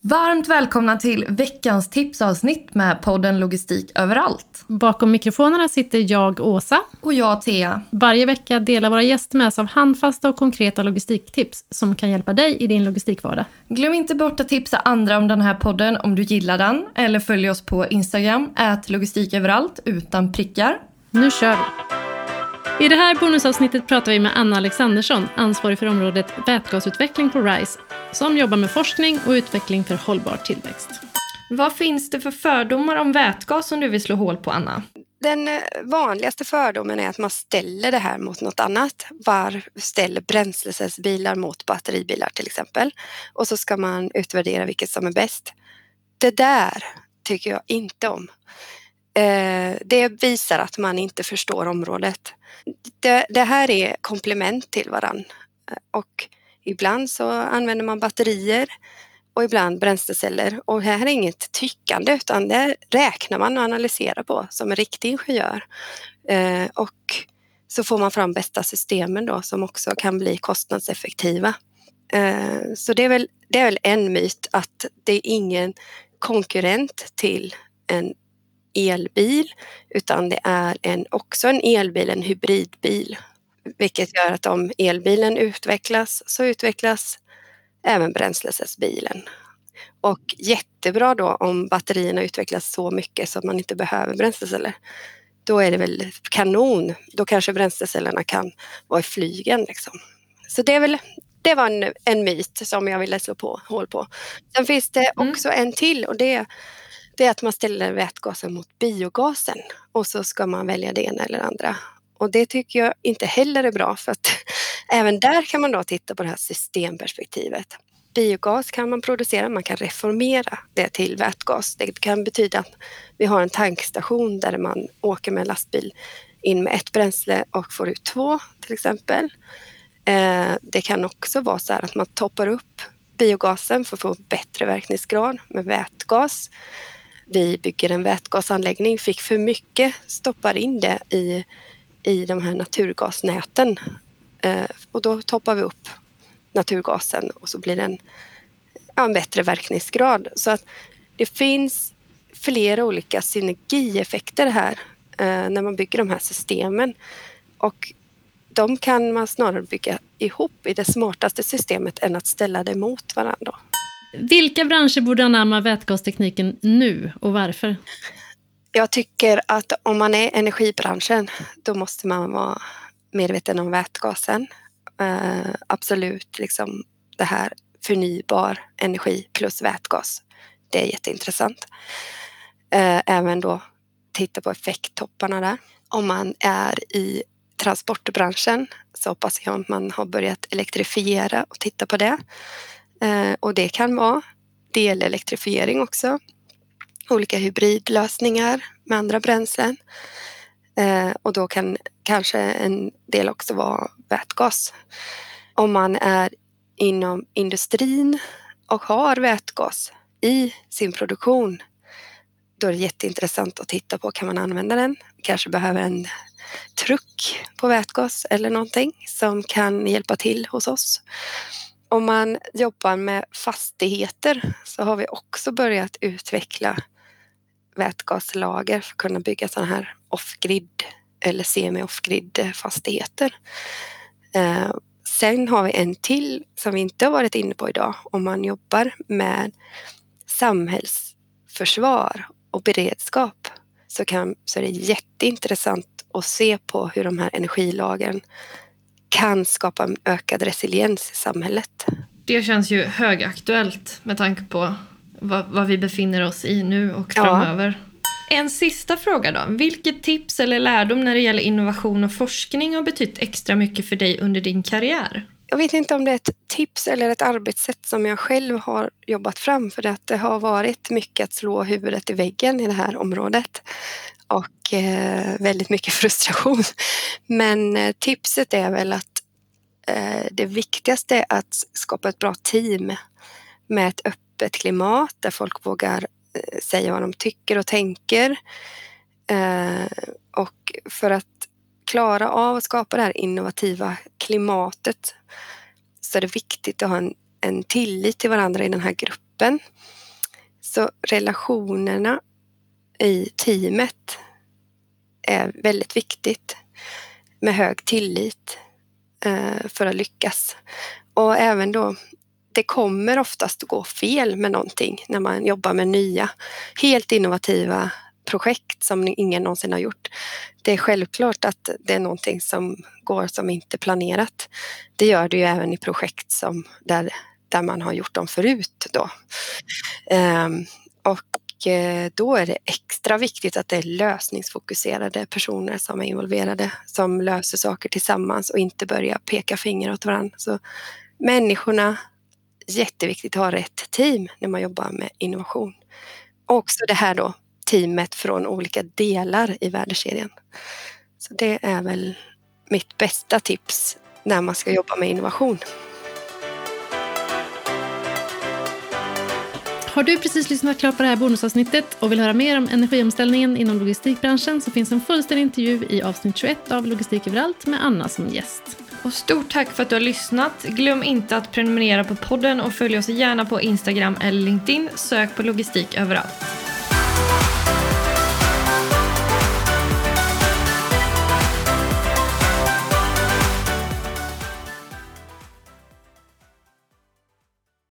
Varmt välkomna till veckans tipsavsnitt med podden Logistik överallt. Bakom mikrofonerna sitter jag, Åsa. Och jag, Thea. Varje vecka delar våra gäster med sig av handfasta och konkreta logistiktips som kan hjälpa dig i din logistikvardag. Glöm inte bort att tipsa andra om den här podden om du gillar den eller följ oss på Instagram, ät logistiköverallt utan prickar. Nu kör vi! I det här bonusavsnittet pratar vi med Anna Alexandersson, ansvarig för området vätgasutveckling på RISE, som jobbar med forskning och utveckling för hållbar tillväxt. Vad finns det för fördomar om vätgas som du vill slå hål på, Anna? Den eh, vanligaste fördomen är att man ställer det här mot något annat. Var ställer bränslecellsbilar mot batteribilar till exempel. Och så ska man utvärdera vilket som är bäst. Det där tycker jag inte om. Eh, det visar att man inte förstår området. Det, det här är komplement till varann eh, och ibland så använder man batterier och ibland bränsleceller. Och här är inget tyckande utan det räknar man och analyserar på som en riktig ingenjör. Eh, och så får man fram bästa systemen då som också kan bli kostnadseffektiva. Så det är, väl, det är väl en myt att det är ingen konkurrent till en elbil utan det är en, också en elbil, en hybridbil. Vilket gör att om elbilen utvecklas så utvecklas även bränslecellsbilen. Och jättebra då om batterierna utvecklas så mycket så att man inte behöver bränsleceller. Då är det väl kanon. Då kanske bränslecellerna kan vara i flygen. Liksom. Så det, är väl, det var en, en myt som jag ville slå på, hål på. Sen finns det mm. också mm. en till och det det är att man ställer vätgasen mot biogasen och så ska man välja det ena eller andra. Och det tycker jag inte heller är bra för att även där kan man då titta på det här systemperspektivet. Biogas kan man producera, man kan reformera det till vätgas. Det kan betyda att vi har en tankstation där man åker med lastbil in med ett bränsle och får ut två till exempel. Eh, det kan också vara så här att man toppar upp biogasen för att få bättre verkningsgrad med vätgas vi bygger en vätgasanläggning, fick för mycket, stoppar in det i, i de här naturgasnäten. Eh, och då toppar vi upp naturgasen och så blir det en, ja, en bättre verkningsgrad. Så att det finns flera olika synergieffekter här eh, när man bygger de här systemen. Och de kan man snarare bygga ihop i det smartaste systemet än att ställa det mot varandra. Vilka branscher borde anamma vätgastekniken nu och varför? Jag tycker att om man är energibranschen då måste man vara medveten om vätgasen. Uh, absolut, liksom det här förnybar energi plus vätgas. Det är jätteintressant. Uh, även då titta på effekttopparna där. Om man är i transportbranschen så hoppas jag att man har börjat elektrifiera och titta på det. Eh, och det kan vara delelektrifiering också. Olika hybridlösningar med andra bränslen. Eh, och då kan kanske en del också vara vätgas. Om man är inom industrin och har vätgas i sin produktion då är det jätteintressant att titta på, kan man använda den? Kanske behöver en truck på vätgas eller någonting som kan hjälpa till hos oss. Om man jobbar med fastigheter så har vi också börjat utveckla vätgaslager för att kunna bygga sådana här off-grid eller semi-off-grid fastigheter. Eh, sen har vi en till som vi inte har varit inne på idag. Om man jobbar med samhällsförsvar och beredskap så, kan, så är det jätteintressant att se på hur de här energilagren kan skapa en ökad resiliens i samhället. Det känns ju högaktuellt med tanke på vad, vad vi befinner oss i nu och framöver. Ja. En sista fråga då. Vilket tips eller lärdom när det gäller innovation och forskning har betytt extra mycket för dig under din karriär? Jag vet inte om det är ett tips eller ett arbetssätt som jag själv har jobbat fram för att det har varit mycket att slå huvudet i väggen i det här området och eh, väldigt mycket frustration. Men eh, tipset är väl att eh, det viktigaste är att skapa ett bra team med ett öppet klimat där folk vågar eh, säga vad de tycker och tänker. Eh, och för att klara av att skapa det här innovativa klimatet så är det viktigt att ha en, en tillit till varandra i den här gruppen. Så relationerna i teamet är väldigt viktigt med hög tillit eh, för att lyckas. Och även då, det kommer oftast att gå fel med någonting när man jobbar med nya, helt innovativa projekt som ingen någonsin har gjort. Det är självklart att det är någonting som går som inte planerat. Det gör det ju även i projekt som där, där man har gjort dem förut. Då. Ehm, och eh, då är det extra viktigt att det är lösningsfokuserade personer som är involverade, som löser saker tillsammans och inte börjar peka finger åt varandra. Så människorna, jätteviktigt att ha rätt team när man jobbar med innovation. Och också det här då teamet från olika delar i värdekedjan. Så det är väl mitt bästa tips när man ska jobba med innovation. Har du precis lyssnat klart på det här bonusavsnittet och vill höra mer om energiomställningen inom logistikbranschen så finns en fullständig intervju i avsnitt 21 av Logistik överallt med Anna som gäst. Och stort tack för att du har lyssnat. Glöm inte att prenumerera på podden och följ oss gärna på Instagram eller LinkedIn. Sök på logistik överallt.